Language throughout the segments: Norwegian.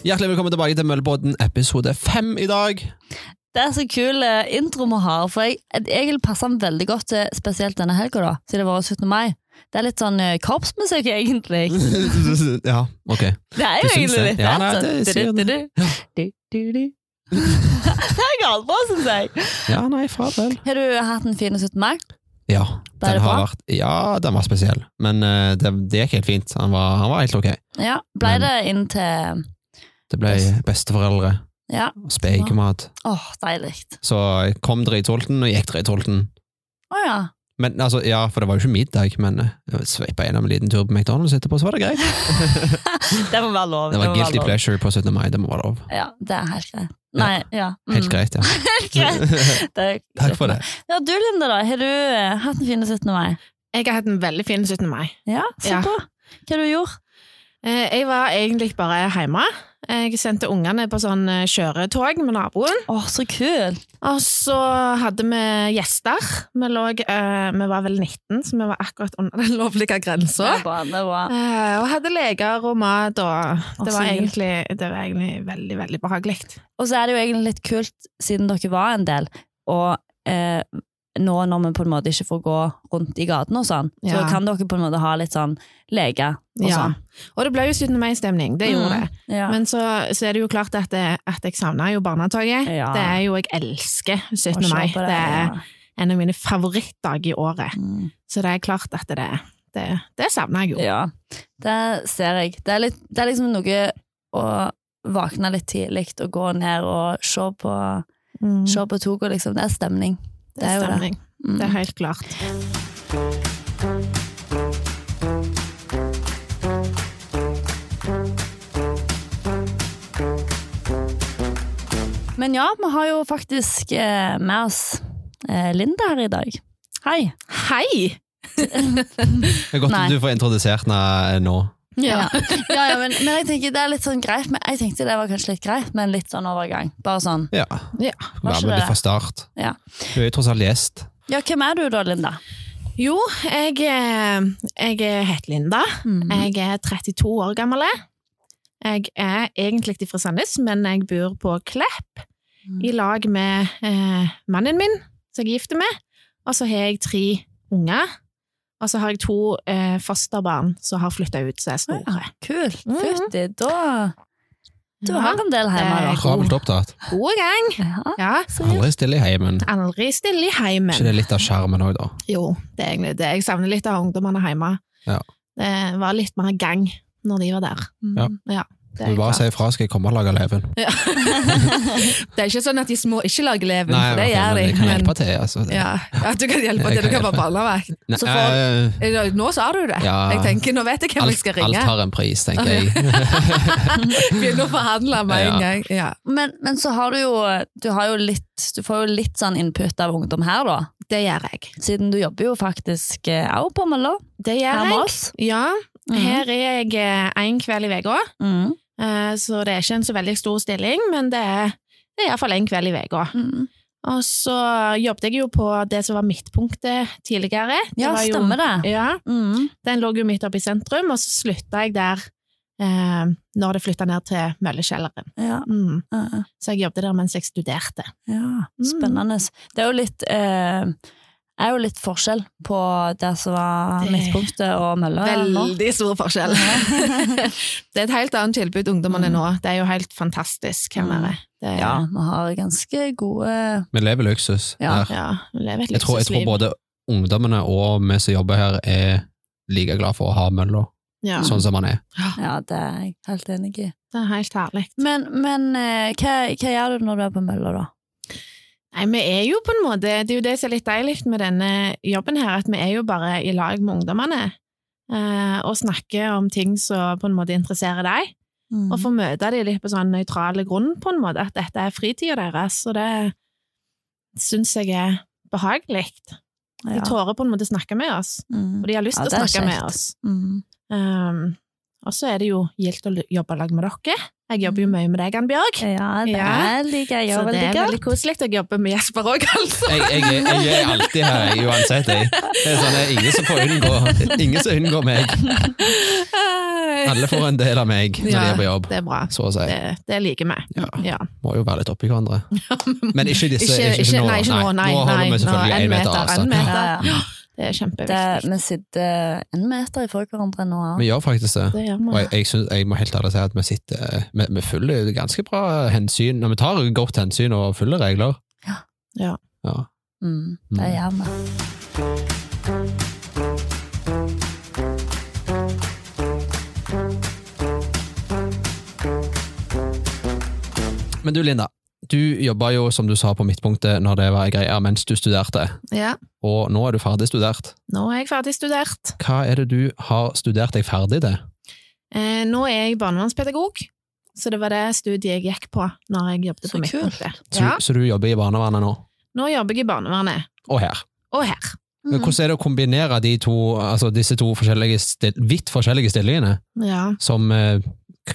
Hjertelig velkommen tilbake til Møllebåten episode fem i dag. Det er så kul eh, intro vi har, for jeg, egentlig passer den veldig godt til spesielt denne helga, siden det var 17. mai. Det er litt sånn eh, korpsmusikk, egentlig. ja, ok. Det er jo egentlig litt Ja, nei, det sier det. Du-du-du-du. Det er galt bra, syns jeg. Ja, nei, farvel. Har du hatt en fin 17. mai? Ja, den har bra? vært Ja, den var spesiell, men uh, det, det gikk helt fint. Han var, han var helt ok. Ja. Ble Men- det inn til Det ble besteforeldre, Ja. spekemat. Åh, deilig. Så jeg kom dritsulten, og gikk dritsulten. Oh, ja. Men altså, ja, for det var jo ikke middag, men eh, jeg sveipa gjennom en liten tur på McDonald's etterpå, så var det greit. Det må være lov. Det var det guilty lov. pleasure på 17. mai, det må være lov. Ja, det er helt greit. Nei, ja. mm. Helt greit, ja. Helt greit. Er Takk for det. Ja, du Linda, da. Har du eh, hatt en fin 17. mai? Jeg har hatt en veldig fin 17. mai. Ja, så Ja. bra. Hva har du gjort? Eh, Jeg var egentlig bare hjemme. Jeg sendte ungene på sånn eh, kjøretog med naboen. Åh, så kul! Og så hadde vi gjester. Vi, lå, eh, vi var vel 19, så vi var akkurat under den lovlige grensa. Eh, Og hadde leker og mat, og det var egentlig, det var egentlig veldig, veldig behagelig. Og så er det jo egentlig litt kult, siden dere var en del, å eh, nå når vi på en måte ikke får gå rundt i gatene og sånn, så kan dere på en måte ha litt sånn leke og Ja. sånn. Og det ble jo 17. mai-stemning, det gjorde Mm. det. Ja. Men så, så er det jo klart at, det, at jeg savna jo barnetoget. Ja. Det er jo, jeg elsker 17. Og mai. Det, Det er ja. en av mine favorittdager i året. Mm. Så det er klart at det, det, det savner jeg jo. Ja, det ser jeg. Det er, litt, det er liksom noe å våkne litt tidlig og gå ned og se på, Mm. se på toget, liksom. Det er stemning. Det er jo det. Mm. Det er helt klart. Men ja, vi har jo faktisk eh, med oss eh, Linda her i dag. Hei! Hei! Det er godt Nei. at du får introdusert henne nå. Ja, ja, ja men, men jeg tenker det er litt sånn greit men Jeg tenkte det var kanskje litt greit med en litt sånn overgang. Bare sånn. Ja, Ja. Være med det? fra start. Ja. Du er jo tross alt gjest. Ja, hvem er du da, Linda? Jo, jeg, eh, jeg heter Linda. Mm. Jeg er 32 år gammel. Jeg er egentlig fra Sandnes, men jeg bor på Klepp Mm. i lag med eh, mannen min, som jeg er gift med. Og så har jeg tre unger. Og så har jeg to eh, fosterbarn som har flytta ut, som er store. Ja, kult. Mm. Fytti, da Du Ja. har en del hjemme, Det da. Travelt opptatt. God gang! Ja, Ja. Aldri stille i heimen. Aldri stille i heimen. ikke det litt av skjermen òg, da? Jo, det er egentlig det. Jeg savner litt av ungdommene hjemme. Ja. Det var litt mer gang når de var der. Ja. Ja, det Du er bare klart. si ifra, skal jeg komme og lage leven. Ja. det er ikke sånn at de små ikke lager leven, Nei, for det gjør men de. jeg kan hjelpe til. Altså. Ja, ja, du kan hjelpe til. Du kan bare være vekk. barnevakt. Får- eh, Nå sa du det. Ja. Jeg tenker, Nå vet jeg hvem jeg skal ringe. alt har en pris, tenker jeg. Begynner å forhandle med en gang. Ja, Men, men så har du jo, du har jo litt Du får jo litt sånn input av ungdom her, da. Det gjør jeg. Siden du jobber jo faktisk òg på Mølla. Det gjør jeg. Ja, Mhm. her er jeg én kveld i uka, Mm. Eh, så det er ikke en så veldig stor stilling, men det er, det er iallfall én kveld i uka. Mm. Og så jobbet jeg jo på det som var midtpunktet tidligere. Det Ja, var jo- stemmer det. Ja, Mm. Den lå jo midt oppe i sentrum, og så slutta jeg der eh, når det flytta ned til Møllekjelleren. Ja. Mm. Uh ja. Så jeg jobbet der mens jeg studerte. Ja, spennende. Det er jo litt eh, er jo litt forskjell på det som var midtpunktet og mølla. Veldig stor forskjell. det er et helt annet tilbud ungdommene Mm. nå. Det er jo helt fantastisk hvem er nede. Det er, Ja, vi har ganske gode Vi lever luksus Ja. her. ja, vi lever et Jeg tror, jeg tror både ungdommene og vi som jobber her, er like glad for å ha mølla Ja, sånn som man er. Ja, det er jeg helt enig i. det er helt herlig. Men, men eh, hva, hva gjør du når du er på mølla, da? Nei, vi er jo på en måte Det er jo det som er litt deilig med denne jobben her, at vi er jo bare i lag med ungdommene. Eh, og snakker om ting som på en måte interesserer deg. Mm. Og få møte dem litt på sånn nøytrale grunn, på en måte, at dette er fritida deres, og det syns jeg er behagelig. De Ja. tårer på en måte snakke med oss, Mm. og de har lyst til ja, å snakke med oss. Mm. Um, Og så er det jo gildt å jobbe lag med dere. Jeg jobber jo mye med deg, Ann-Bjørg. Ja, det Ja. liker jeg Så det er veldig koselig. å jobbe med Jesper òg, altså. Jeg, jeg, jeg, er alltid her, uansett. Jeg. Det er sånn, det er ingen som får unngå Ingen som unngår meg. Alle får en del av meg når de er på jobb, Det er bra. så å si. Det, det liker vi. Ja. Ja. Må jo være litt oppi hverandre. Men ikke disse Ikke, ikke, ikke, nå. nei, ikke nå. Nei, nå holder vi selvfølgelig én meter avstand. en meter. Ja, ja. Det er Det, kjempeviktig. vi sitter en meter ifra hverandre nå. Vi gjør faktisk det. Det gjør Og jeg, jeg, synes, jeg må helt ærlig si at vi sitter Vi, vi følger ganske bra hensyn. Vi tar godt hensyn og følger regler. Ja. Ja. Mm, det gjør vi. Men du Linda, du jobba jo som du sa på midtpunktet når det var greia mens du studerte, ja. og nå er du ferdig studert. Nå er jeg ferdig studert. Hva er det du har studert deg ferdig til? Eh, nå er jeg barnevernspedagog, så det var det studiet jeg gikk på når jeg jobbet Så på midtpunktet. Så, Ja. så du jobber i barnevernet nå, Nå jobber jeg i barnevernet, og her. og her. Mm. Men Hvordan er det å kombinere de to, altså disse to forskjellige vidt forskjellige stillingene Ja. som eh,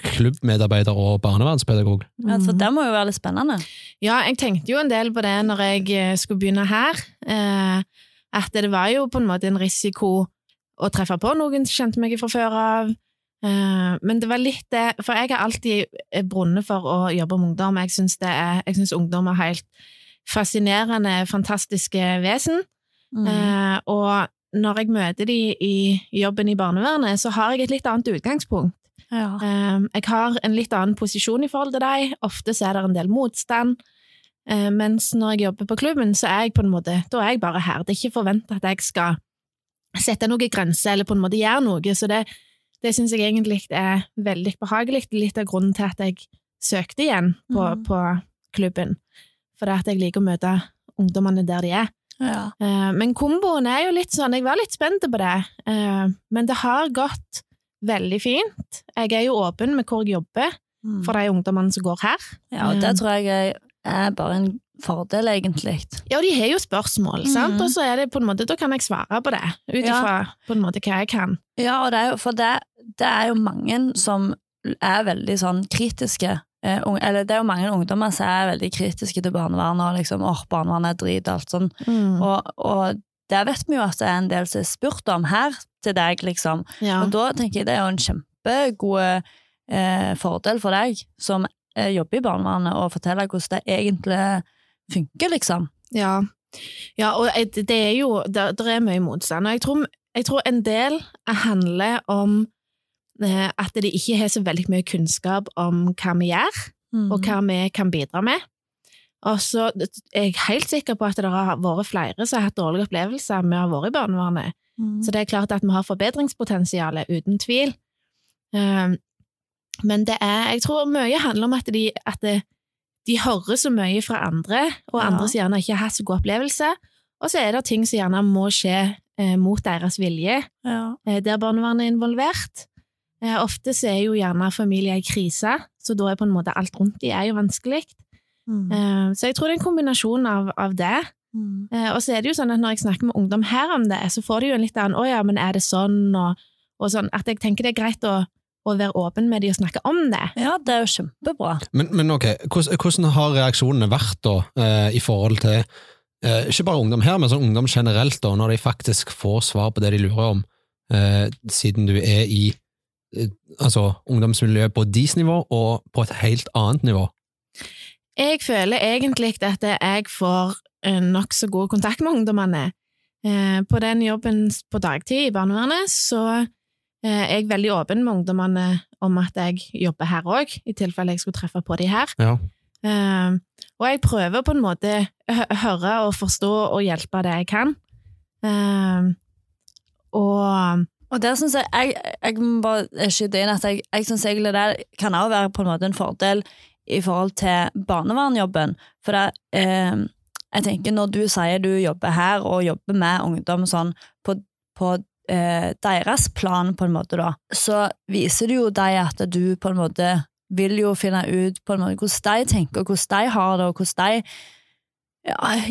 klubbmedarbeider og barnevernspedagog? Ja, så det må jo være litt spennende. Ja, jeg tenkte jo en del på det når jeg eh, skulle begynne her, eh, at det var jo på en måte en risiko å treffe på noen som kjente meg fra før av, eh, men det var litt det, for jeg har alltid brunnet for å jobbe med ungdom, jeg synes, det er, jeg synes ungdom er helt fascinerende, fantastiske vesen, Mm. eh, og når jeg møter de i jobben i barnevernet, så har jeg et litt annet utgangspunkt. Ja. Eh, Jeg har en litt annen posisjon i forhold til deg. Ofte så er det en del motstand. Eh, Mens når jeg jobber på klubben, så er jeg på en måte Da er jeg bare her. Det er ikke forventa at jeg skal sette noen grenser eller på en måte gjøre noe. Så det, det syns jeg egentlig er veldig behagelig. Litt av grunnen til at jeg søkte igjen på, mm. på klubben. For det er at jeg liker å møte ungdommene der de er. Ja. Eh, Men komboen er jo litt sånn, jeg var litt spent på det, eh, men det har gått veldig fint. Jeg er jo åpen med hvor jeg jobber Mm. for de ungdommene som går her. ja, og det tror jeg er- bare en fordel, egentlig. Ja, og de har jo spørsmål, sant? Mhm. og så er det på en måte, da kan jeg svare på det, ut Ja. ifra på en måte hva jeg kan. Ja, og det jo, for det, det er jo mange som er veldig sånn kritiske. Eh, eller det er jo mange ungdommer som er veldig kritiske til barnevernet, og liksom åh, barnevernet er drit, og alt sånn. Og, og det vet vi jo at det er en del som er spurt om her til deg, liksom. ja. Og da tenker jeg det er jo en kjempegod eh, fordel for deg som eh, jobber i barnevernet, å fortelle hvordan det egentlig funker, liksom. Ja. ja, og det er jo Det, det er mye motstand, og jeg tror, jeg tror en del handler om eh, at de ikke har så veldig mye kunnskap om hva vi gjør. og hva vi kan bidra med. Og så er jeg helt sikker på at det har vært flere som har hatt dårlige opplevelser med å ha vært i barnevernet. Mm. Så det er klart at vi har forbedringspotensial, uten tvil. Um, Men det er, jeg tror mye handler om at de, at det, de hører så mye fra andre, og Ja. andre som gjerne ikke har hatt så god opplevelse. Og så er det ting som gjerne må skje eh, mot deres vilje, Ja. eh, der barnevernet er involvert. Eh, ofte så er jo gjerne familier i krise, så da er på en måte alt rundt de er jo vanskelig. Mm. Eh, så jeg tror det er en kombinasjon av, av det. Mm. Eh, og så er det jo sånn at når jeg snakker med ungdom her om det, så får de jo en litt annen 'å ja, men er det sånn?' og, og sånn. At jeg tenker det er greit å, å være åpen med de og snakke om det. ja, det er jo kjempebra. Men, men ok, hvordan, hvordan har reaksjonene vært da, eh, i forhold til eh, ikke bare ungdom her, men sånn ungdom generelt, da, når de faktisk får svar på det de lurer om, eh, siden du er i altså, ungdomsmiljøet på deres nivå og på et helt annet nivå? Jeg føler egentlig at jeg får eh, nokså god kontakt med ungdommene. Eh, På den jobben på dagtid i barnevernet så eh, er jeg veldig åpen med ungdommene om at jeg jobber her òg, i tilfelle jeg skulle treffe på de her. Ja. Og jeg prøver på en måte å høre og forstå og hjelpe det jeg kan. Og Og der synes jeg, jeg, jeg må bare skyte inn at jeg, jeg synes egentlig det kan også være på en måte en fordel i forhold til barnevernjobben. For det, eh, jeg tenker når du sier du jobber her og jobber med ungdom sånn på, på eh, deres plan på en måte da, så viser det jo deg at du på en måte vil jo finne ut på en måte hvordan de tenker, hvordan de har det, og hvordan de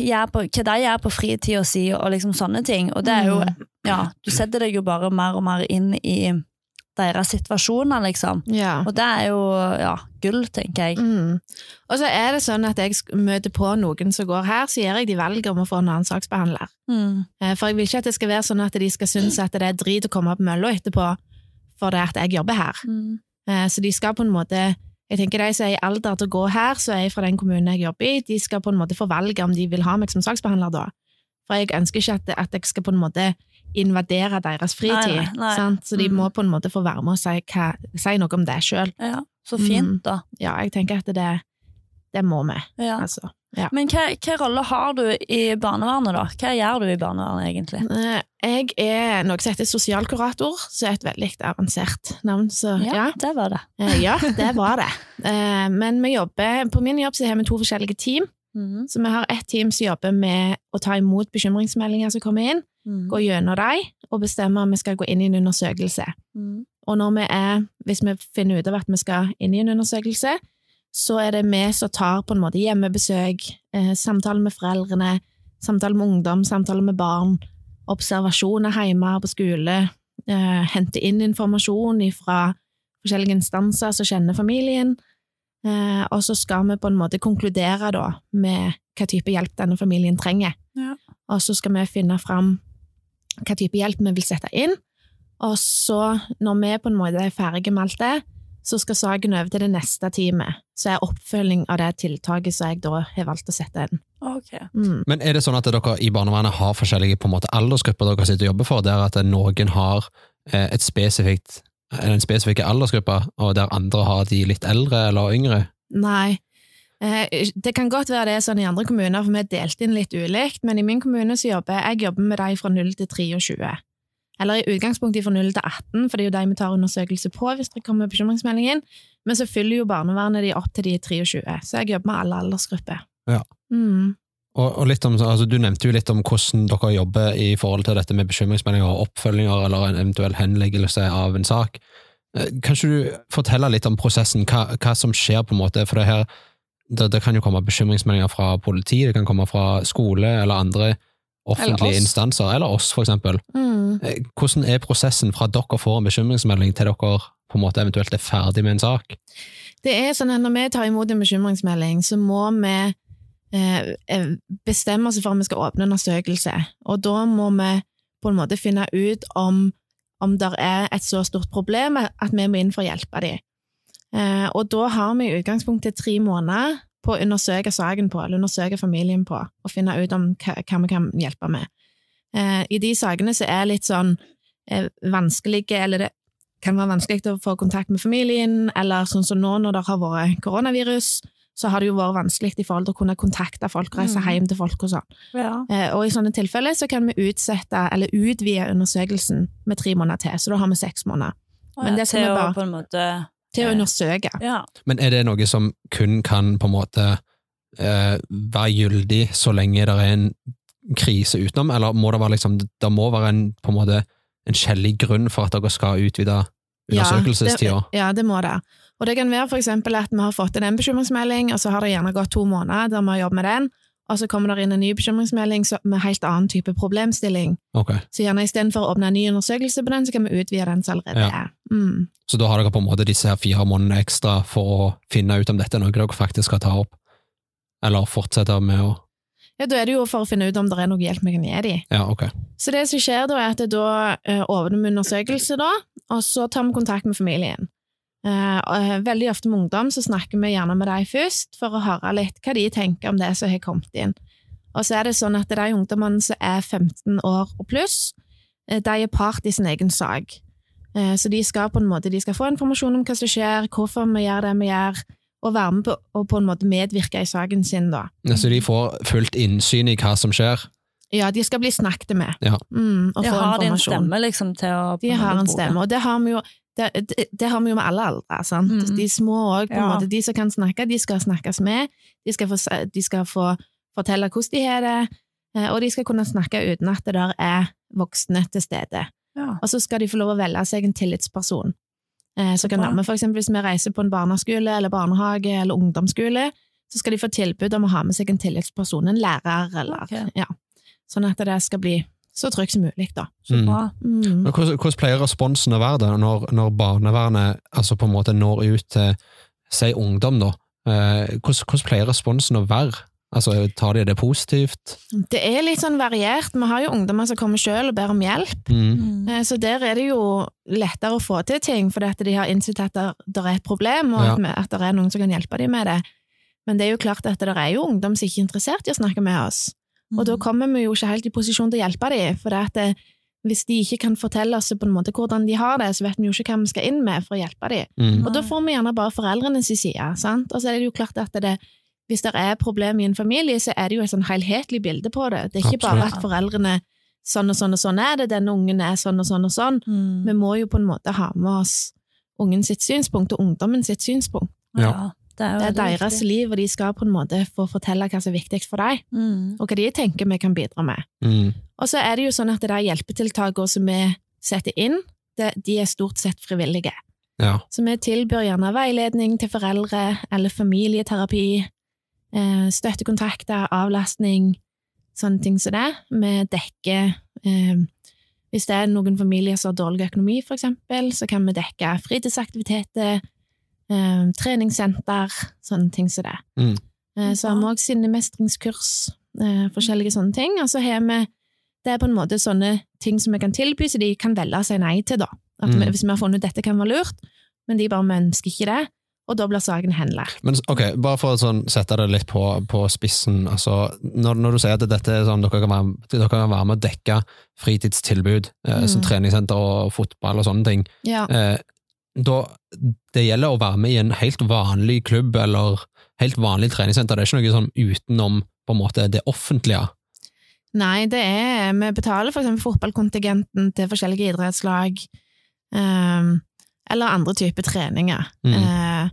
ja, på, hva de gjør på fritida si, og liksom sånne ting. Og det er jo Mm. ja, du setter deg jo bare mer og mer inn i deres situasjoner, liksom. Ja. Og det er jo ja, gull, tenker jeg. Mm. Og så er det sånn at jeg møter på noen som går her, så gjør jeg de valget om å få en annen saksbehandler. Mm. Eh, For jeg vil ikke at det skal være sånn at de skal synes at det er drit å komme opp mølla etterpå for det at jeg jobber her. Mm. Eh, Så de skal på en måte Jeg tenker de som er i alder til å gå her, så er jeg fra den kommunen jeg jobber i, de skal på en måte få valget om de vil ha meg som saksbehandler da. For jeg ønsker ikke at, at jeg skal på en måte invadere deres fritid. Nei, nei, nei. Sant? Så de Mm. må på en måte få være med og si, hva, si noe om det sjøl. Ja, så fint, Mm. da. Ja, jeg tenker at det, det må vi, Ja. altså. Ja. Men hva, hva rolle har du i barnevernet, da? Hva gjør du i barnevernet, egentlig? Eh, Jeg er noe som heter sosialkurator, som er et veldig avansert navn. Så ja, det var det. Eh, ja det var det. Eh, Men vi jobber, på min jobb så har vi to forskjellige team. Mm. Så vi har ett team som jobber med å ta imot bekymringsmeldinger som kommer inn, Mm. gå gjennom dem og bestemme om vi skal gå inn i en undersøkelse. Mm. Og når vi er, hvis vi finner ut av at vi skal inn i en undersøkelse, så er det vi som tar på en måte hjemmebesøk, eh, samtaler med foreldrene, samtaler med ungdom, samtaler med barn, observasjoner hjemme på skole, eh, hente inn informasjon fra forskjellige instanser som kjenner familien, eh, og så skal vi på en måte konkludere da med hva type hjelp denne familien trenger. Ja. Og så skal vi finne fram hva type hjelp vi vil sette inn, og så, når vi på en måte er ferdige med alt det, så skal saken over til det neste teamet, så er oppfølging av det tiltaket som jeg da har valgt å sette inn. Ok. Mm. Men er det sånn at dere i barnevernet har forskjellige på en måte, aldersgrupper dere sitter og jobber for, der at noen har eh, et spesifikt, en spesifikk aldersgruppe, og der andre har de litt eldre eller yngre? Nei. Eh, Det kan godt være det er sånn i andre kommuner, for vi er delt inn litt ulikt, men i min kommune så jobber jeg jobber med de fra 0 til 23. Eller i utgangspunktet fra 0 til 18, for det er jo de vi tar undersøkelse på hvis det kommer bekymringsmeldingen, men så fyller jo barnevernet de opp til de er 23, så jeg jobber med alle aldersgrupper. Ja. Mm. Og, og litt om, altså Du nevnte jo litt om hvordan dere jobber i forhold til dette med bekymringsmeldinger og oppfølginger, eller en eventuell henleggelse av en sak. Eh, Kan ikke du fortelle litt om prosessen, hva, hva som skjer på en måte? For det her, det, det kan jo komme bekymringsmeldinger fra politi, det kan komme fra skole eller andre offentlige Eller instanser, eller oss for eksempel. Mm. Eh, Hvordan er prosessen fra dere får en bekymringsmelding til dere på en måte eventuelt er ferdig med en sak? Det er sånn at når vi tar imot en bekymringsmelding, så må vi eh, eh, bestemme oss for om vi skal åpne undersøkelse, og da må vi på en måte finne ut om, om det er et så stort problem at vi må inn for å hjelpe dem. Eh, og da har vi i utgangspunktet tre måneder på å undersøke saken på, eller undersøke familien på, og finne ut om hva, hva vi kan hjelpe med. Eh, I de sakene som er litt sånn eh, vanskelige, eller det kan være vanskelig å få kontakt med familien, eller sånn som nå når det har vært koronavirus, så har det jo vært vanskelig i forhold til å kunne kontakte folk, reise Mm. hjem til folk og sånn. Ja. Og i sånne tilfeller så kan vi utsette, eller utvide undersøkelsen med tre måneder til, så da har vi seks måneder Men det skal vi bare- til å undersøke. Ja. Men er det noe som kun kan på en måte eh, være gyldig så lenge det er en krise utenom, eller må det være liksom, det må være en, på en måte, en skjellig grunn for at dere skal utvide undersøkelsestida? Ja, ja, det må det. Og det kan være for eksempel at vi har fått inn en bekymringsmelding, og så har det gjerne gått to måneder der vi har jobbet med den, og så kommer det inn en ny bekymringsmelding med helt annen type problemstilling. Okay. Så gjerne istedenfor å åpne en ny undersøkelse på den, så kan vi utvide den som allerede Ja. er. Mm. Så da har dere på en måte disse her fire månedene ekstra for å finne ut om dette er noe dere faktisk skal ta opp, eller fortsette med å Ja, da er det jo for å finne ut om det er noe hjelp vi kan gi dem. Ja, okay. Så det som skjer da, er at da eh, åpner vi undersøkelse, da, og så tar vi kontakt med familien. Eh, eh, veldig ofte med ungdom så snakker vi gjerne med dem først, for å høre litt hva de tenker om det som har kommet inn. Og så er det sånn at de ungdommene som er 15 år og pluss, eh, de er part i sin egen sak. Eh, så de skal på en måte de skal få informasjon om hva som skjer, hvorfor vi gjør det vi gjør, og være med på, og på en måte medvirke i saken sin, da. Så de får fullt innsyn i hva som skjer? Ja, de skal bli snakket med, Ja. mm, og De få har de en stemme, liksom, til å på De har en stemme, og det har vi jo, det, det, det har vi jo med alle aldre. Sant? Mm. De små òg, Ja. De som kan snakke, de skal snakkes med. De skal få, de skal få fortelle hvordan de har det, eh, og de skal kunne snakke uten at det der er voksne til stede. Ja. Og så skal de få lov å velge seg en tillitsperson. Eh, Så kan vi, for eksempel hvis vi reiser på en barneskole eller barnehage eller ungdomsskole, så skal de få tilbud om å ha med seg en tillitsperson, en lærer eller okay. ja. Sånn at det skal bli så trygt som mulig, da. Så Mm. bra. Mm. Men hvordan, hvordan pleier responsen å være da, når, når barnevernet altså på en måte når ut til si ungdom, da? Eh, hvordan, hvordan pleier responsen å være? Altså, Tar de det positivt? Det er litt sånn variert. Vi har jo ungdommer som kommer sjøl og ber om hjelp. Mm. Mm. Eh, Så der er det jo lettere å få til ting, fordi at de har innsett at det er et problem, og Ja. at det er noen som kan hjelpe dem med det. Men det er jo klart at det er jo ungdom som ikke er interessert i å snakke med oss. Og da kommer vi jo ikke helt i posisjon til å hjelpe dem, for det at det, hvis de ikke kan fortelle oss på en måte hvordan de har det, så vet vi jo ikke hva vi skal inn med for å hjelpe dem. Mm. Og da får vi gjerne bare foreldrenes side, sant? Og så er det jo klart at det, hvis det er problem i en familie, så er det jo et sånn helhetlig bilde på det. Det er ikke bare at foreldrene sånn og sånn og sånn er det, denne ungen er sånn og sånn og sånn. Mm. Vi må jo på en måte ha med oss ungen sitt synspunkt og ungdommen sitt synspunkt. Ja. Det er, Det er deres viktig. liv, og de skal på en måte få fortelle hva som er viktigst for dem, Mm. og hva de tenker vi kan bidra med. Mm. Og så er det jo sånn at det der hjelpetiltakene som vi setter inn, det, de er stort sett frivillige. Ja. Så vi tilbyr gjerne veiledning til foreldre, eller familieterapi, eh, støttekontakter, avlastning, sånne ting som det. Vi dekker eh, Hvis det er noen familier som har dårlig økonomi, for eksempel, så kan vi dekke fritidsaktiviteter, eh, treningssenter, sånne ting som det. Mm. Eh, så har vi òg sinnemestringskurs, eh, forskjellige sånne ting. Og så har vi Det er på en måte sånne ting som vi kan tilby, så de kan velge å si nei til, da. At vi, Mm. hvis vi har funnet ut dette kan være lurt, men de bare vi ønsker ikke det, og da blir saken henlagt. Men ok, bare for å sånn, sette det litt på, på spissen. Altså, når, når du sier at dette er sånn, dere kan være, dere kan være med å dekke fritidstilbud, eh, som Mm. treningssenter og fotball og sånne ting, Ja. eh, da, det gjelder å være med i en helt vanlig klubb eller helt vanlig treningssenter. Det er ikke noe sånn utenom på en måte det offentlige. Nei, det er Vi betaler for eksempel fotballkontingenten til forskjellige idrettslag, ehm, eller andre typer treninger. Mm. Eh,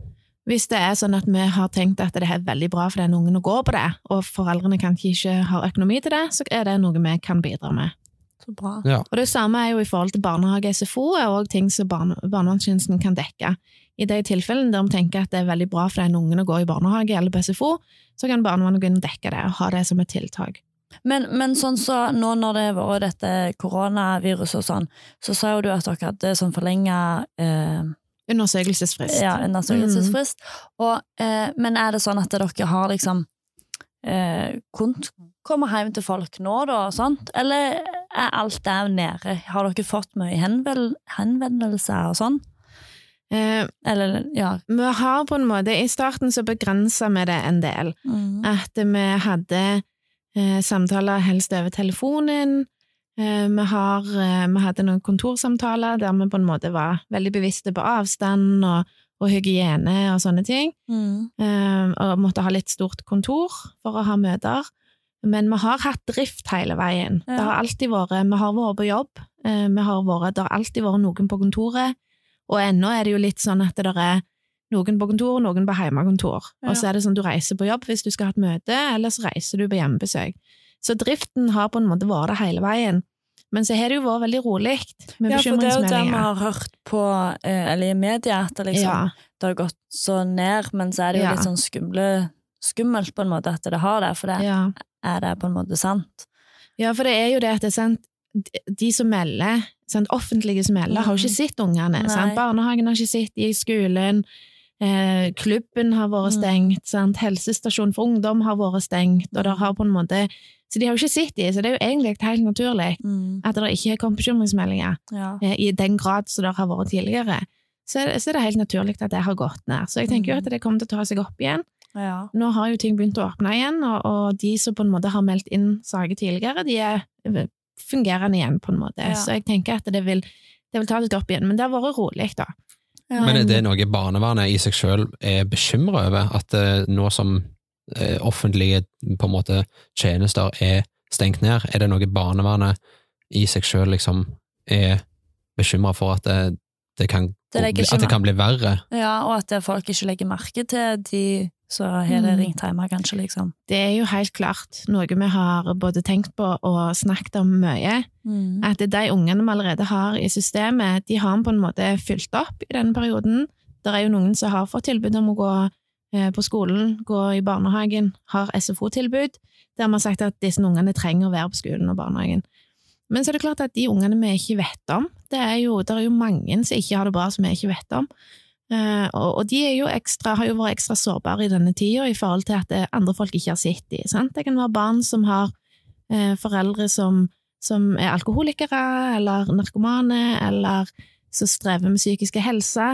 hvis det er sånn at vi har tenkt at det er veldig bra for den ungen å gå på det, og foreldrene kanskje ikke har økonomi til det, så er det noe vi kan bidra med. Så bra. Ja. Og det samme er jo i forhold til barnehage SFO, er òg ting som barne, barnevernstjenesten kan dekke. I de tilfellene der vi tenker at det er veldig bra for den ungen å gå i barnehage eller på SFO, så kan barnevernet gå inn og dekke det, og ha det som et tiltak. Men, men sånn så nå når det har vært dette koronaviruset og sånn, så sa jo du at dere hadde sånn forlenga eh, Undersøkelsesfrist. ja, undersøkelsesfrist. Og, eh, men er det sånn at dere har liksom eh, kunnet komme hjem til folk nå, da, og sånt? Eller er alt der nede? Har dere fått mye henvendelser og sånn? Eh, Eller, ja. vi har på en måte, I starten så begrensa vi det en del. Mm. At vi hadde eh, samtaler helst over telefonen. Eh, vi, har, eh, vi hadde noen kontorsamtaler der vi på en måte var veldig bevisste på avstand og, og hygiene og sånne ting. Mm. Eh, og måtte ha litt stort kontor for å ha møter. Men vi har hatt drift hele veien. Ja. Det har alltid vært, Vi har vært på jobb, eh, vi har vært, det har alltid vært noen på kontoret, og ennå er det jo litt sånn at det er noen på kontor noen på hjemmekontor. Ja. Og så er det sånn du reiser på jobb hvis du skal ha et møte, eller så reiser du på hjemmebesøk. Så driften har på en måte vært det hele veien. Men så har det jo vært veldig rolig med Ja, for det er jo det vi har hørt på, eh, eller i media, at det liksom Ja. det har gått så ned, men så er det jo Ja. litt sånn skumle, skummelt på en måte at det har det, for det Ja. Er det på en måte sant. Ja, for det er jo det at det er sant, de- som melder, sant, offentlige som melder, har jo ikke sett ungene. Barnehagen har ikke sett de i skolen, eh, klubben har vært Mm. stengt, sant? helsestasjonen for ungdom har vært stengt, og det har på en måte Så de har jo ikke sett de, så det er jo egentlig helt naturlig at det ikke har kommet bekymringsmeldinger Ja. eh, i den grad som det har vært tidligere. Så er, det, så er det helt naturlig at det har gått ned. Så jeg tenker jo Mm. at det kommer til å ta seg opp igjen. Ja. Nå har jo ting begynt å åpne igjen, og, og de som på en måte har meldt inn saker tidligere, de er eh, fungerende igjen, på en måte. Ja. Så jeg tenker at det vil, det vil ta litt opp igjen. Men det har vært rolig, da. Ja. Men er det noe barnevernet i seg selv er bekymret over, at uh, nå som uh, offentlige på en måte tjenester er stengt ned, er det noe barnevernet i seg selv liksom er bekymret for at det, det kan, Det at det kan bli verre? ja, og at folk ikke legger merke til de så her det Mm. kanskje, liksom. Det er jo helt klart noe vi har både tenkt på og snakket om mye. At de ungene vi allerede har i systemet, de har vi på en måte fylt opp i denne perioden. Det er jo noen som har fått tilbud om å gå eh, på skolen, gå i barnehagen, har SFO-tilbud, der vi har sagt at disse ungene trenger å være på skolen og barnehagen. Men så er det klart at de ungene vi ikke vet om, det er jo, det er jo mange som ikke har det bra som vi ikke vet om. Eh, og, de jo ekstra, har jo vært ekstra sårbare i denne tida i forhold til at det, andre folk ikke har sett dem. Sant? Det kan være barn som har eh, foreldre som, som er alkoholikere eller narkomane, eller som strever med psykiske helse,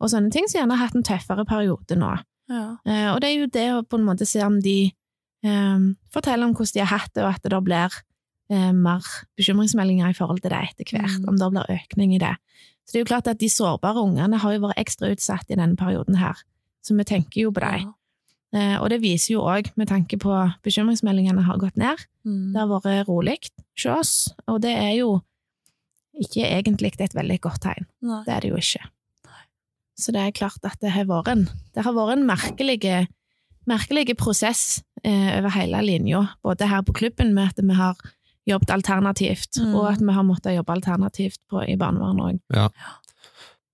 og sånne ting, som gjerne har hatt en tøffere periode nå. Ja. Eh, og det er jo det å på en måte se om de um, forteller om hvordan de har hatt det, og at det da blir eh, mer bekymringsmeldinger i forhold til det etter hvert, Mm. om det blir økning i det. Så det er jo klart at de sårbare ungene har jo vært ekstra utsatt i denne perioden her, så vi tenker jo på dem. Ja. og det viser jo òg, med tanke på bekymringsmeldingene har gått ned, Mm. det har vært rolig hos oss, og det er jo ikke egentlig et veldig godt tegn. Nei. Det er det jo ikke. Så det er klart at det har vært en, det har vært en merkelig, merkelig prosess eh, over hele linja, både her på klubben med at vi har jobbet alternativt, Mm. og at vi har måttet jobbe alternativt på, i barnevernet òg.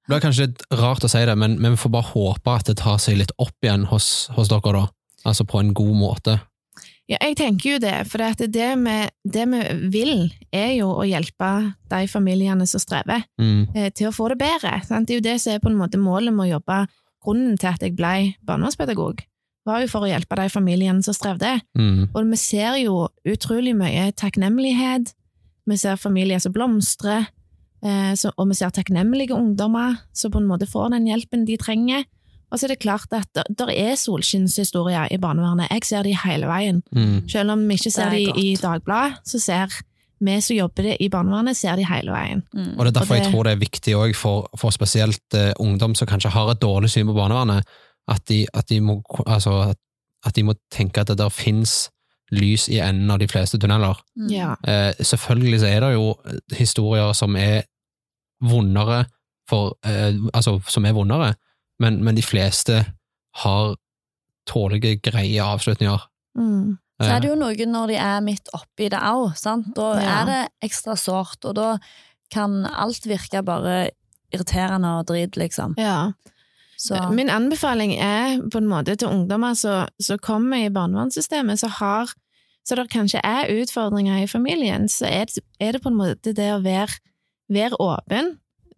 Det blir kanskje litt rart å si det, men, men vi får bare håpe at det tar seg litt opp igjen hos, hos dere, da. Altså på en god måte. Ja, jeg tenker jo det, for det, det, vi, det vi vil, er jo å hjelpe de familiene som strever, Mm. eh, til å få det bedre. Sant? Det er jo det som er på en måte målet med å jobbe. Grunnen til at jeg ble barnevernspedagog, var jo for å hjelpe de familiene som strevde. Mm. Og vi ser jo utrolig mye takknemlighet. Vi ser familier som blomstrer, eh, så, og vi ser takknemlige ungdommer som på en måte får den hjelpen de trenger. Og så er det klart at der er solskinnshistorier i barnevernet. Jeg ser de hele veien. Mm. Selv om vi ikke ser de i. Dagbladet, så ser vi som jobber det i barnevernet, ser de hele veien. Mm. Og det er derfor Og det- jeg tror det er viktig for, for spesielt uh, ungdom som kanskje har et dårlig syn på barnevernet, at de, at de, må, altså, at, de må tenke at det der finnes lys i enden av de fleste tunneler. Mm. Ja. Eh, selvfølgelig så er det jo historier som er vondere for, eh, altså som er vondere, men, men de fleste har tålige, greie avslutninger. Mm. Så er det Eh, jo noe når de er midt oppi det òg, sant. Da Ja. er det ekstra sårt, og da kan alt virke bare irriterende og drit, liksom. ja. Så Min anbefaling er på en måte til ungdommer som kommer i barnevernssystemet, så har så det kanskje er utfordringer i familien, så er det, er det på en måte det å være, være åpen,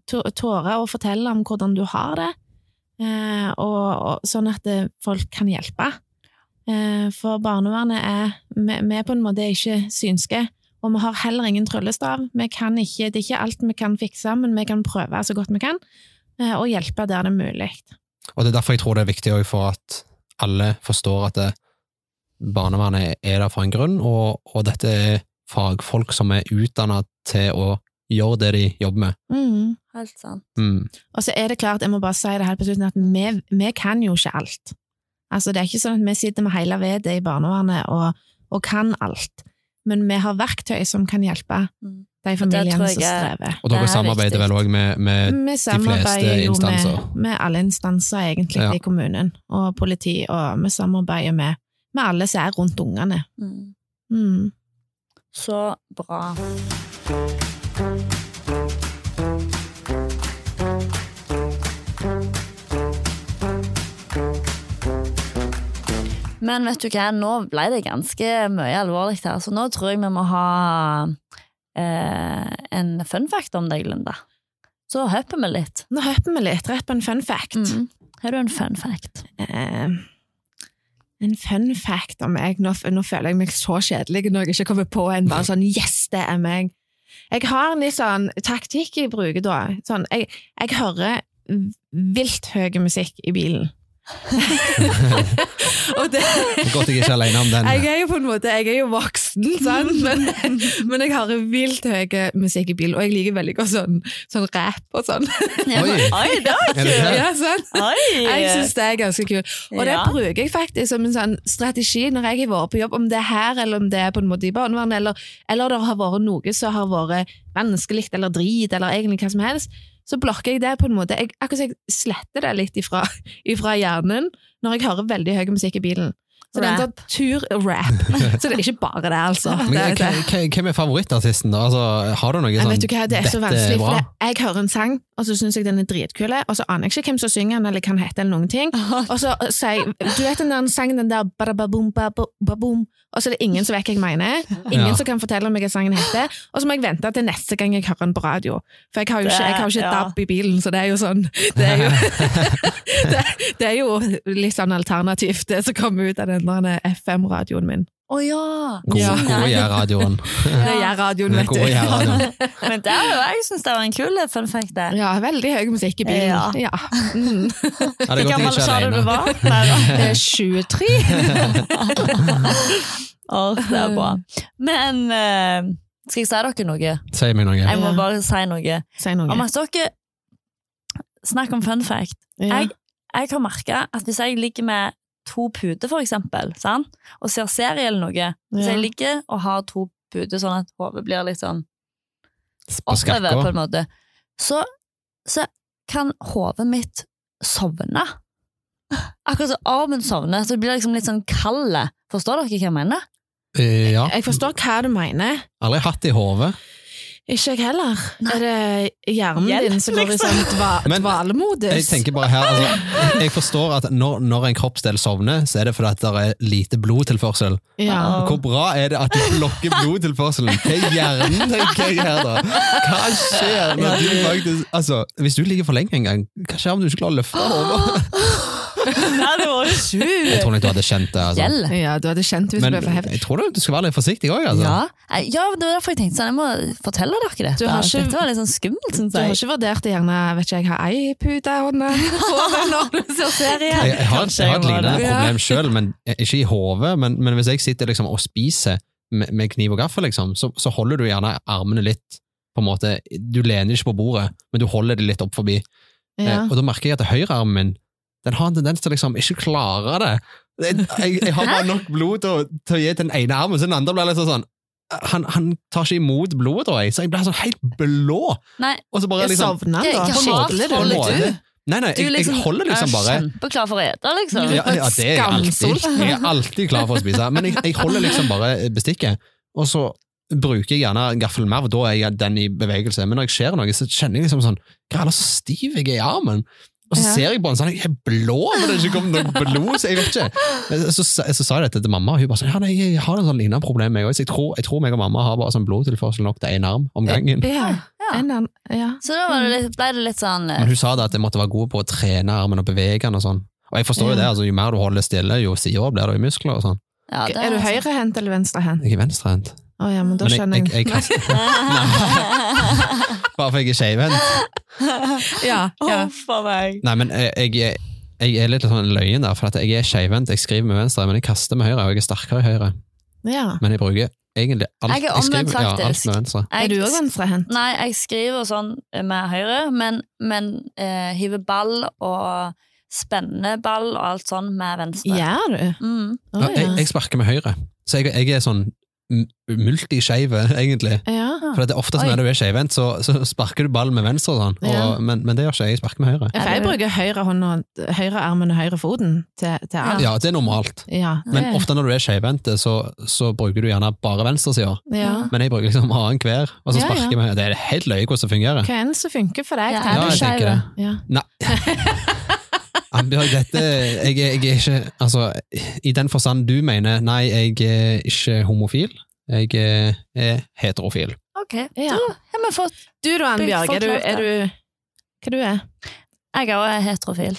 tåre å fortelle om hvordan du har det, eh, og, og sånn at det, folk kan hjelpe. Eh, for barnevernet er vi, er på en måte ikke synske, og vi har heller ingen tryllestav. Vi kan ikke, det er ikke alt vi kan fikse, men vi kan prøve så godt vi kan, eh, og hjelpe der det er mulig. Og det er derfor jeg tror det er viktig for at alle forstår at det, barnevernet er der for en grunn, og, og dette er fagfolk som er utdannet til å gjøre det de jobber med. Mm. helt sant. Mm. Og så er det klart, jeg må bare si det her på slutten, at vi, vi kan jo ikke alt. Altså, det er ikke sånn at vi sitter med hele vedet i barnevernet og, og kan alt, men vi har verktøy som kan hjelpe Mm. De familiene som er- strever. Og dere er samarbeider viktig. vel òg med, med Vi samarbeider jo med, med alle instanser egentlig Ja. i kommunen, og politi, og vi samarbeider med, med alle som er rundt ungene. Mm. Mm. Så bra. Men vet du hva, nå ble det ganske mye alvorlig her, så nå tror jeg vi må ha eh, en fun fact om deg, Linda. Så hopper vi litt. Nå hopper vi litt rett på en fun fact. Mm. Har du en fun fact? Eh, en fun fact om meg nå, nå føler jeg meg så kjedelig når jeg ikke kommer på en bare sånn Yes, det er meg! Jeg har en litt sånn taktikk jeg bruker da. Sånn, jeg, jeg hører vilt høy musikk i bilen. Og det, Godt jeg ikke er alene om den. jeg er jo på en måte Jeg er jo voksen, sant? Men, men jeg hører vilt høy musikk i bilen, og jeg liker veldig godt sånn, sånn rap og sånn. Oi. Oi, det var Er kult! Ja? Jeg syns det er ganske kult. Og det Ja. bruker jeg faktisk som en sånn strategi når jeg har vært på jobb, om det er her eller om det er på en måte i barnevernet, eller, eller det har vært noe som har vært vanskelig eller drit, eller egentlig hva som helst, så blokker jeg det på en måte. Jeg, akkurat jeg sletter det litt ifra, ifra hjernen når jeg hører veldig høy musikk i bilen. Så rap. det er tur-rap. Så det er ikke bare det, altså. Men, hva- Hvem er favorittartisten, da? Altså, har du noe Jeg sånn vet du hva, Det er så vanskelig, for jeg hører en sang, og så syns jeg den er dritkul, og så aner jeg ikke hvem som synger den, eller hva den heter, eller noen ting. Og så sier jeg Du vet den der sangen, den der badababum, babo- babum, og så er det ingen som vet hva jeg mener. Ingen Ja. som kan fortelle meg hva sangen heter. Og så må jeg vente til neste gang jeg hører den på radio. For jeg har jo ikke, jeg har jo ikke ja. DAB i bilen, så det er jo sånn Det er jo, det, det er jo litt sånn alternativt, det som kommer ut av den der FM-radioen min. Å ja! Gode, Ja. gode gjør-radioen. Det gjør radioen, vet du. Men det er jo, jeg syns det var en kul fun fact, Der. Ja, veldig høy musikk i bilen. Ja. Ja. Mm. Det Hvor gammel sa du du var? Nei. Det er 23. oh, det er bra. Men uh, skal jeg si dere noe? Si meg noe. Jeg må bare si noe. Si noe. Om at dere Snakk om fun fact. Ja. Jeg, jeg har merka at hvis jeg ligger med to puter, for eksempel, sant? og ser serie eller noe så jeg ligger og har to puter sånn at hodet blir litt sånn oppover, på en måte, så, så kan hodet mitt sovne. Akkurat som armen sovner, så det blir liksom litt sånn kald. Forstår dere hva jeg mener? Eh, Ja. Jeg forstår hva du mener. Aldri hatt det i hodet. Ikke jeg heller. Er det hjernen Hjelp, din som går i liksom. sånn dva, dvalemodus? Jeg tenker bare her, altså, jeg forstår at når, når en kroppsdel sovner, så er det fordi at det er lite blodtilførsel. ja. Hvor bra er det at du blokker blodtilførselen? Hva er hjernen, tenker jeg her da? Hva skjer når du faktisk Altså, hvis du ligger for lenge en gang, hva skjer om du ikke klarer å løfte hodet? Nei, det var Jeg tror nok du hadde kjent det. Altså. Ja, du hadde kjent hvis Men du ble for heftig. jeg tror du skal være litt forsiktig òg, altså. Ja. Ja, det var derfor jeg tenkte sånn, jeg må fortelle dere dette. Du har ikke- Dette var litt sånn skummelt, syns Du har ikke vurdert det gjerne vet ikke jeg, har ei pute i hånda når du ser serie? Jeg, jeg, har, jeg har et lignende problem sjøl, ikke i hodet. Men, men hvis jeg sitter liksom og spiser med, med kniv og gaffel, liksom, så, så holder du gjerne armene litt på en måte, Du lener ikke på bordet, men du holder det litt opp forbi. Ja. Eh, Og da merker jeg at høyrearmen min den har en tendens til å liksom ikke klare det. Jeg, jeg, jeg har bare nok blod til, å- til å gi til den ene armen, så den andre blir litt sånn han, han tar ikke imot blodet, tror jeg, så jeg blir sånn helt blå. Nei, Og så bare Jeg liksom det- da. hva holder du? måte. Nei, nei, jeg, liksom jeg holder liksom bare er kjempeklar for å ete, liksom. ja, ja, det er jeg alltid. Jeg er alltid klar for å spise. Men jeg, jeg holder liksom bare bestikket, og så bruker jeg gjerne gaffelen mer, for da er jeg den i bevegelse. Men når jeg ser noe, så kjenner jeg liksom sånn Hva er det så stiv jeg er i armen? Og så Ja. ser jeg på den sånn, jeg er blå, men det er ikke kommet noe blod, så jeg vet ikke. Så, så, så sa jeg dette til mamma, og hun bare sånn, ja, nei, jeg har en sånn lignende problem, jeg også. Så jeg tror, jeg tror meg og mamma har bare sånn blodtilførsel nok til en arm om gangen. Ja. Ja. En ja. Så da var det litt, ble det litt sånn eh, Men hun sa da at jeg måtte være god på å trene armen og bevege den og sånn. Og jeg forstår jo Ja. det, altså jo mer du holder stille, jo sidere blir det i muskler og sånn. ja, er, Er du høyrehendt eller venstrehendt? Jeg er venstrehendt. Å ja, men da Men jeg, skjønner jeg, jeg. jeg kaster Bare for jeg er skeivhendt. Ja, ja. Oh. Nei, men jeg, jeg, jeg er litt sånn løyen der, for at jeg er skeivhendt. Jeg skriver med venstre, men jeg kaster med høyre, og jeg er sterkere i høyre. ja. Men jeg bruker egentlig alt. Jeg er omvendt, skriver, ja, alt faktisk. med venstre. Er du òg venstrehendt? Nei, jeg skriver sånn med høyre, men, men uh, hiver ball og spennende ball og alt sånn med venstre. Gjør du? Mm. Oh, Ja, jeg, jeg sparker med høyre, så jeg, jeg er sånn m- multiskeiv, egentlig. ja. For det er ofte sånn når du er skeivhendt, så, så sparker du ballen med venstre, sånn. Og, Ja. men, men det gjør ikke jeg, jeg sparker med høyre. For jeg bruker høyre hånd og høyre armen og høyre foten til, til alt. Ja, det er normalt. Ja. Men ofte når du er skeivhendt, så, så bruker du gjerne bare venstresida. ja. Men jeg bruker liksom annenhver, og så sparker sparker ja. Det er helt løye hvordan det fungerer. Hva enn som funker for deg. Ja, jeg tenker det. Ja. Nei. Ambjørg, dette jeg, jeg er ikke Altså, i den forstand du mener, nei, jeg er ikke homofil. Jeg er, er heterofil. Ok, Ja. da har vi fått Du da, Ann-Bjørg, er du, er du Hva du er Jeg er også heterofil.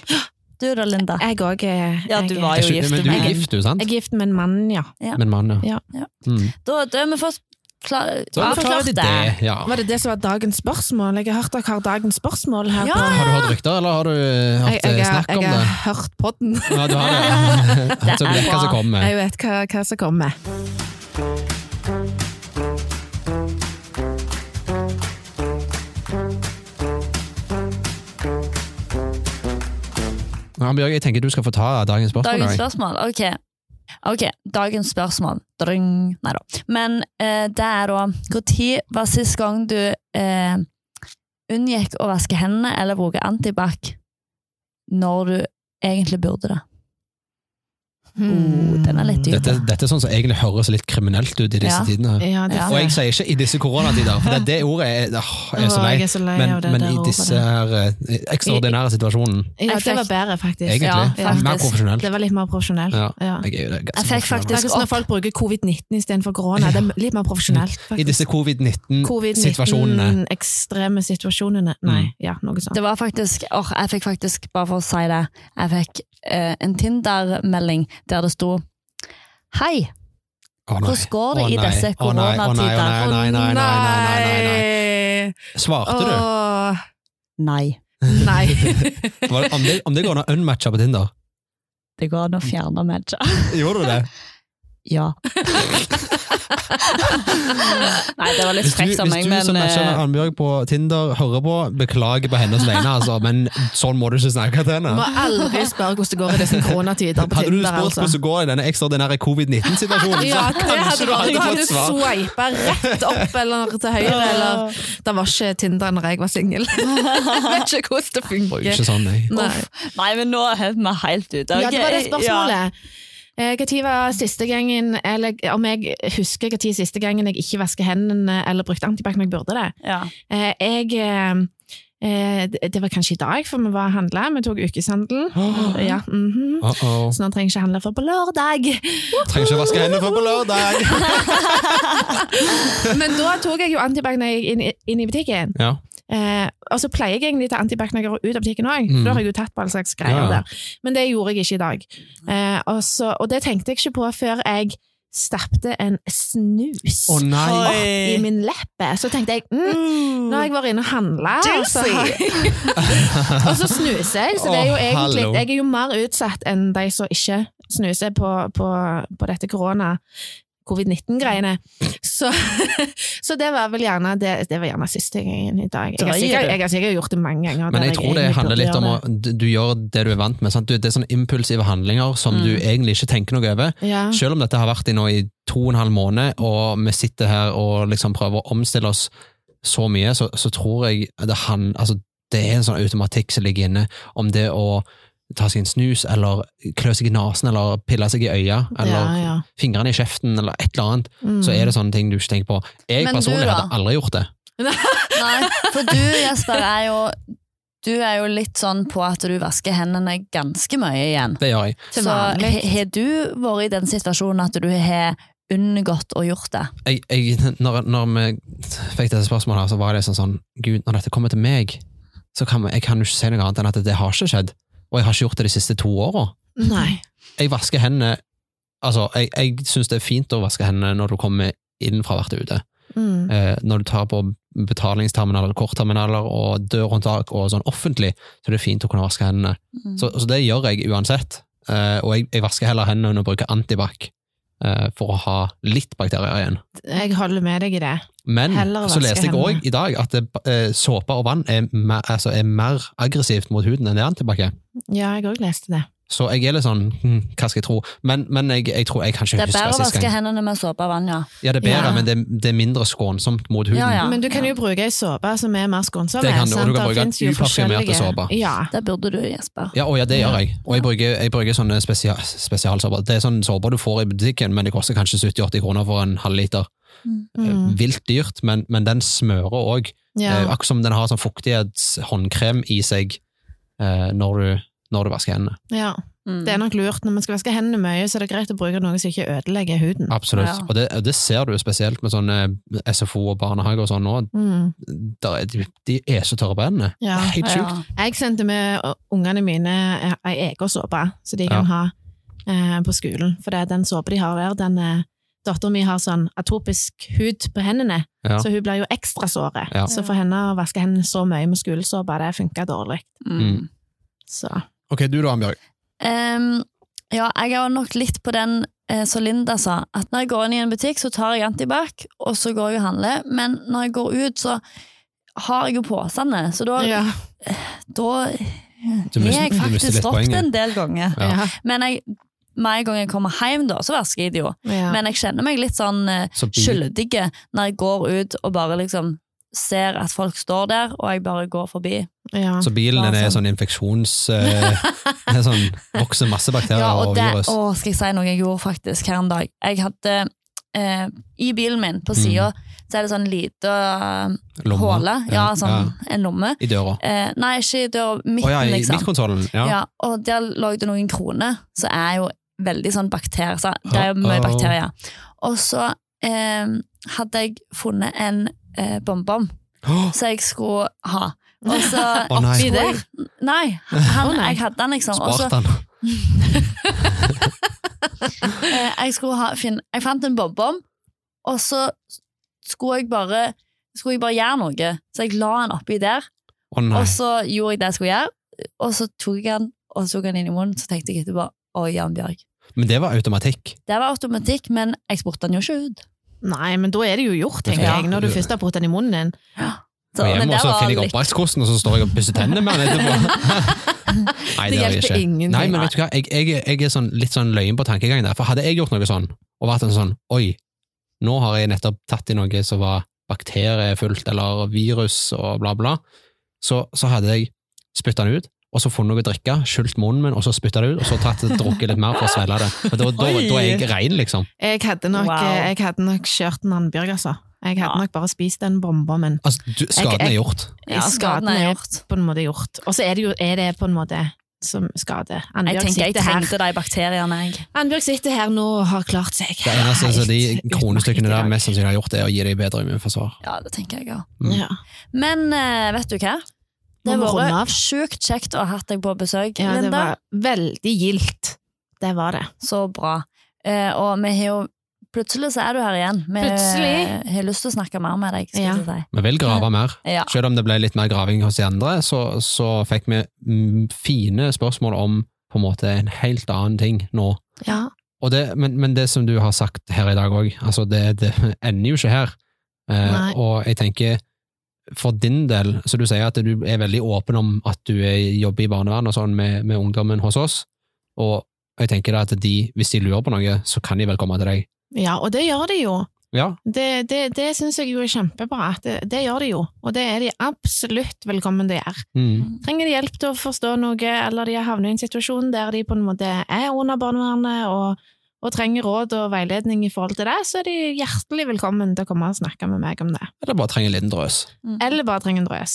Du da, Linda? Jeg òg er Ja, du var jo gift men du med er en. gift, du, sant? Jeg er gift med en mann, ja. Ja. Med en mann, ja. Ja. Ja. Mm. Da, da har vi fått klar, det. det. Ja. Var det det som var dagens spørsmål? Jeg har hørt dere har dagens spørsmål her Ja. på Har du hørt rykter, eller har du eh, jeg, jeg, eh, snakk om jeg det? har hørt podden. Ja, du har det. Så du er vet hva som kommer. Jeg vet hva, hva som kommer. Ja, Bjørg, jeg tenker du skal få ta dagens spørsmål. Dagens spørsmål, ok. Ok, dagens spørsmål. Dring. Nei da. Men eh, det er da Når var sist gang du eh, unngikk å vaske hendene eller bruke antibac når du egentlig burde det? Oh, den er litt dyp. Dette, dette er sånn som egentlig høres litt kriminelt ut i disse Ja. tidene. Ja, Ja. Og jeg sier ikke i disse koronatider, for det, det ordet er, åh, jeg er så lei. jeg er så lei Men, det men i disse her eh, ekstraordinære situasjonen, Ja, det var bedre, faktisk. egentlig, Ja, faktisk. mer profesjonelt. Det var litt mer profesjonelt. Jeg Jeg fikk faktisk opp når folk bruker covid-19 istedenfor korona. Det er litt mer profesjonelt. I disse covid-19-situasjonene. Covid-19-ekstreme situasjonene. Nei, Mm. ja, noe sånt. Det var faktisk, åh, jeg fikk faktisk, bare for å si det, jeg fikk eh, en Tinder-melding der det sto Hei, hvordan går det i disse koronatider? å, nei, nei, nei, nei, nei, nei, nei, nei. Svarte du? Nei, Nei. Om det, om det går an å unmatche på Tinder? det går an å fjerne matcha. Gjorde du det? Ja. Nei, det var litt frekt av frekt av hvis du som matcher eh, Annbjørg på Tinder hører på, beklager på hennes vegne, altså, men sånn må du ikke snakke til henne. Må aldri spørre hvordan det går i disse koronatider på Hadde du Tinder. spurt altså. hvordan det går i denne ekstraordinære covid-19-situasjonen, Ja, så det kanskje du du hadde fått svar. sveipa rett opp eller til høyre, eller Det var ikke Tinder når jeg var singel. Vet ikke hvordan det Det var funker. ikke sånn, nei. Nei. Nei, men nå er vi helt ute. Ja, det var det spørsmålet. Eh, Når var siste gangen, eller om jeg husker når siste gangen jeg ikke vasket hendene eller brukte antibac når jeg burde det? Ja. Eh, Jeg eh, eh, Det var kanskje i dag, for vi var og handla. Vi tok ukeshandel. Ja, mhm. Uh-oh. Så nå trenger jeg ikke handle før på lørdag. Trenger ikke vaske hendene før på lørdag. Men da tok jeg jo antibac når jeg gikk inn, inn i butikken. Ja. Eh, og så pleier jeg egentlig å ta antibac når ut av butikken òg, Mm. for da har jeg jo tatt på all slags greier Ja. der. Men det gjorde jeg ikke i dag. Eh, og, så, og det tenkte jeg ikke på før jeg stappte en snus oh, nei! i min leppe. Så tenkte jeg mm, nå har jeg vært inne og handla, og, så jeg- og så snuser jeg. Så det er jo egentlig, jeg er jo mer utsatt enn de som ikke snuser på, på, på dette korona. Covid-19-greiene. Så, så det var vel gjerne det, det var gjerne siste gangen i dag. Jeg har, sikkert, jeg har sikkert gjort det mange ganger. Men jeg tror det handler litt om å du, du gjør det du er vant med. Sant? Du, det er sånne impulsive handlinger som du Mm. egentlig ikke tenker noe over. ja. Selv om dette har vært i nå i to og en halv måned, og vi sitter her og liksom prøver å omstille oss så mye, så, så tror jeg det, han, altså, det er en sånn automatikk som ligger inne, om det å ta seg en snus, eller klø seg i nesen, eller pille seg i øya, eller ja, ja. fingrene i kjeften, eller et eller annet, Mm. så er det sånne ting du ikke tenker på. Jeg Men personlig hadde aldri gjort det. Nei, for du, Jesper, er jo du er jo litt sånn på at du vasker hendene ganske mye igjen. Det gjør jeg. Så har du vært i den situasjonen at du har unngått å gjort det? jeg, jeg, når, når vi fikk dette spørsmålet, her, så var det sånn sånn Gud, når dette kommer til meg, så kan vi, jeg kan jo ikke si noe annet enn at det har ikke skjedd. Og jeg har ikke gjort det de siste to åra. Jeg vasker hendene Altså, jeg, jeg syns det er fint å vaske hendene når du kommer inn fra å ha vært ute. Mm. Eh, når du tar på betalingsterminaler, kortterminaler og dørhåndtak og sånn offentlig, så er det fint å kunne vaske hendene. Så, så det gjør jeg uansett. Eh, og jeg, jeg vasker heller hendene enn å bruke antibac, eh, for å ha litt bakterier igjen. Jeg holder med deg i det. Men så leste jeg òg i dag at eh, såpe og vann er mer, altså er mer aggressivt mot huden enn det antibac er. Ja, jeg òg leste det. Så jeg er litt sånn hm, hva skal jeg tro? Men, men jeg, jeg tror jeg kan ikke Det er bedre å vaske hendene med såpe og vann, ja. Ja, det er bedre, Ja. men det, det er mindre skånsomt mot huden. Ja, ja. Men du kan jo bruke ei såpe som er mer skånsom. Det kan du, og du kan bruke uparfymerte forskjellige- såper. Ja. Det burde du, Jesper. Ja, og ja, det gjør jeg. Og jeg bruker, jeg bruker sånne spesial, spesialsåper. Det er sånne såper du får i butikken, men det koster kanskje 70-80 kroner for en halvliter. Eh, Mm. Vilt dyrt, men, men den smører òg. Ja. Akkurat som den har sånn fuktighetshåndkrem i seg eh, når, du, når du vasker hendene. ja. Mm. Det er nok lurt. Når man skal vaske hendene mye, så er det greit å bruke noe som ikke ødelegger huden. Absolutt. Ja. Og det, det ser du spesielt med sånne SFO og barnehage og sånn nå. Mm. Der er, de, de er så tørre på hendene. Ja. Det er helt sjukt. Ja. Jeg sendte med ungene mine eh, ei egen såpe, så de kan ha eh, på skolen. For det er den såpa de har der, den eh, Dattera mi har sånn atopisk hud på hendene, Ja. så hun blir jo ekstra såre. Ja. Så for henne å vaske hendene så mye med skolesåpe, det funka dårlig. Mm. Så Ok, du da, Ambjørg. Um, ja, jeg er nok litt på den eh, som Linda sa, at når jeg går inn i en butikk, så tar jeg antibac, og så går jeg og handler, men når jeg går ut, så har jeg jo posene, så da, ja. da har jeg faktisk stoppet en del ganger. Ja. Men jeg, med en gang jeg kommer hjem, da, så vasker jeg det jo. Ja. Men jeg kjenner meg litt sånn eh, Så når jeg går ut og bare liksom ser at folk står der, og jeg bare går forbi. Ja. Så bilen din er sånn. sånn infeksjons... Uh, er sånn vokser masse bakterier Ja, og og det, virus. å, skal jeg si noe jeg gjorde faktisk her en dag? Jeg hadde eh, I bilen min, på sida, så er det sånn lite uh, håle. Ja, sånn en lomme. I døra. Eh, nei, ikke i døra, Midten, oh, ja, i liksom. midtkontrollen. Ja. Ja, og der lå det noen kroner, så er jo veldig sånn bakterier. Så det er jo mye bakterier. Og så eh, hadde jeg funnet en eh, bonbon som jeg skulle ha. Og så oh, nei. Oppi der? Nei, han, jeg hadde den liksom. Spart den. eh, jeg, skulle ha, fin, jeg fant en bonbon, og så skulle jeg bare skulle jeg bare gjøre noe. Så jeg la den oppi der, oh, og så gjorde jeg det jeg skulle gjøre, og så tok jeg den og så tok jeg den inn i munnen, så tenkte jeg etterpå Oi, Jan Bjørg. Men det var automatikk. Det var automatikk, men jeg spurte den jo ikke ut. Nei, men da er det jo gjort, tenker Ja. jeg, når du først har puttet den i munnen din. Så, Og men hjemme også finner jeg litt- oppvaskkosten, og så står jeg og pusser tennene med den etterpå. Nei, Det det hjelper ingenting. Nei, men vet du hva, jeg, jeg, jeg er sånn, litt sånn løyen på tankegangen der. For hadde jeg gjort noe sånn, og vært en sånn Oi, nå har jeg nettopp tatt i noe som var bakteriefullt, eller virus og bla, bla, så, så hadde jeg spytta den ut, og så funnet noe å drikke, skylt munnen min, og så spytta det ut, og så tatt drukket litt mer for å svelge det. Men da, da, da er jeg rein, liksom. Jeg hadde nok, Wow. jeg hadde nok kjørt en Annbjørg, altså. Jeg hadde Ja. nok bare spist den bomben. Altså, du, skaden er jeg- gjort. Ja, skaden er gjort. på en måte gjort. Og så er det jo er det på en måte som skader. Jeg Annbjørg tenker jeg sitter her. trengte de bakteriene, jeg. Annbjørg sitter her nå og har klart seg. Det eneste som de kronestykkene der mest sannsynlig har gjort, er å gi deg bedre immunforsvar. Ja, det tenker jeg òg. Mm. Ja. Men eh, vet du hva? Det har vært sjukt kjekt å ha hatt deg på besøk, ja, det var veldig gildt. Det var det. Så bra. Eh, og vi har jo Plutselig så er du her igjen. Vi Plutselig. har lyst til å snakke mer med deg. Skal Ja. si. Vi vil grave mer. Ja. Selv om det ble litt mer graving hos de andre, så, så fikk vi mm, fine spørsmål om på en måte en helt annen ting nå. Ja. Og det, men, men det som du har sagt her i dag òg, altså det, det ender jo ikke her. Eh, og jeg tenker, for din del, så du sier at du er veldig åpen om at du er, jobber i barnevern og sånn med, med ungdommen hos oss, og jeg tenker da at de, hvis de lurer på noe, så kan de vel komme til deg. ja, og det gjør de jo. Ja, Det, det, det syns jeg jo er kjempebra. Det, det gjør de jo, og det er de absolutt velkommen til å gjøre. mm. Trenger de hjelp til å forstå noe, eller de har havnet i en situasjon der de på en måte er under barnevernet og, og trenger råd og veiledning i forhold til det, så er de hjertelig velkommen til å komme og snakke med meg om det. eller bare trenger en liten drøs. Eller bare trenger en drøs.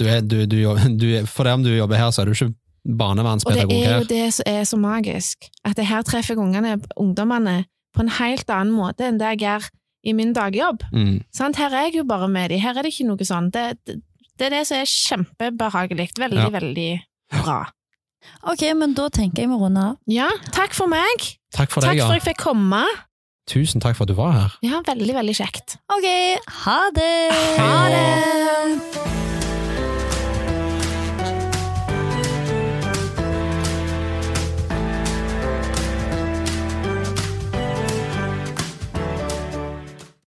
Du er, du, du, du, for det om du jobber her, så er du ikke barnevernspedagog her. Og det er jo det som er så magisk, at det her treffer jeg ungene, ungdommene på en helt annen måte enn det jeg gjør i min dagjobb. Mm. Sant? Her er jeg jo bare med de, her er det ikke noe sånn. Det, det, det er det som er kjempebehagelig. Veldig, Ja. veldig bra. Ok, men da tenker jeg vi runder av. Ja, takk for meg. Takk for Takk deg, for at jeg fikk komme. Tusen takk for at du var her. Ja, veldig, veldig kjekt. Ok, ha det! Ha det!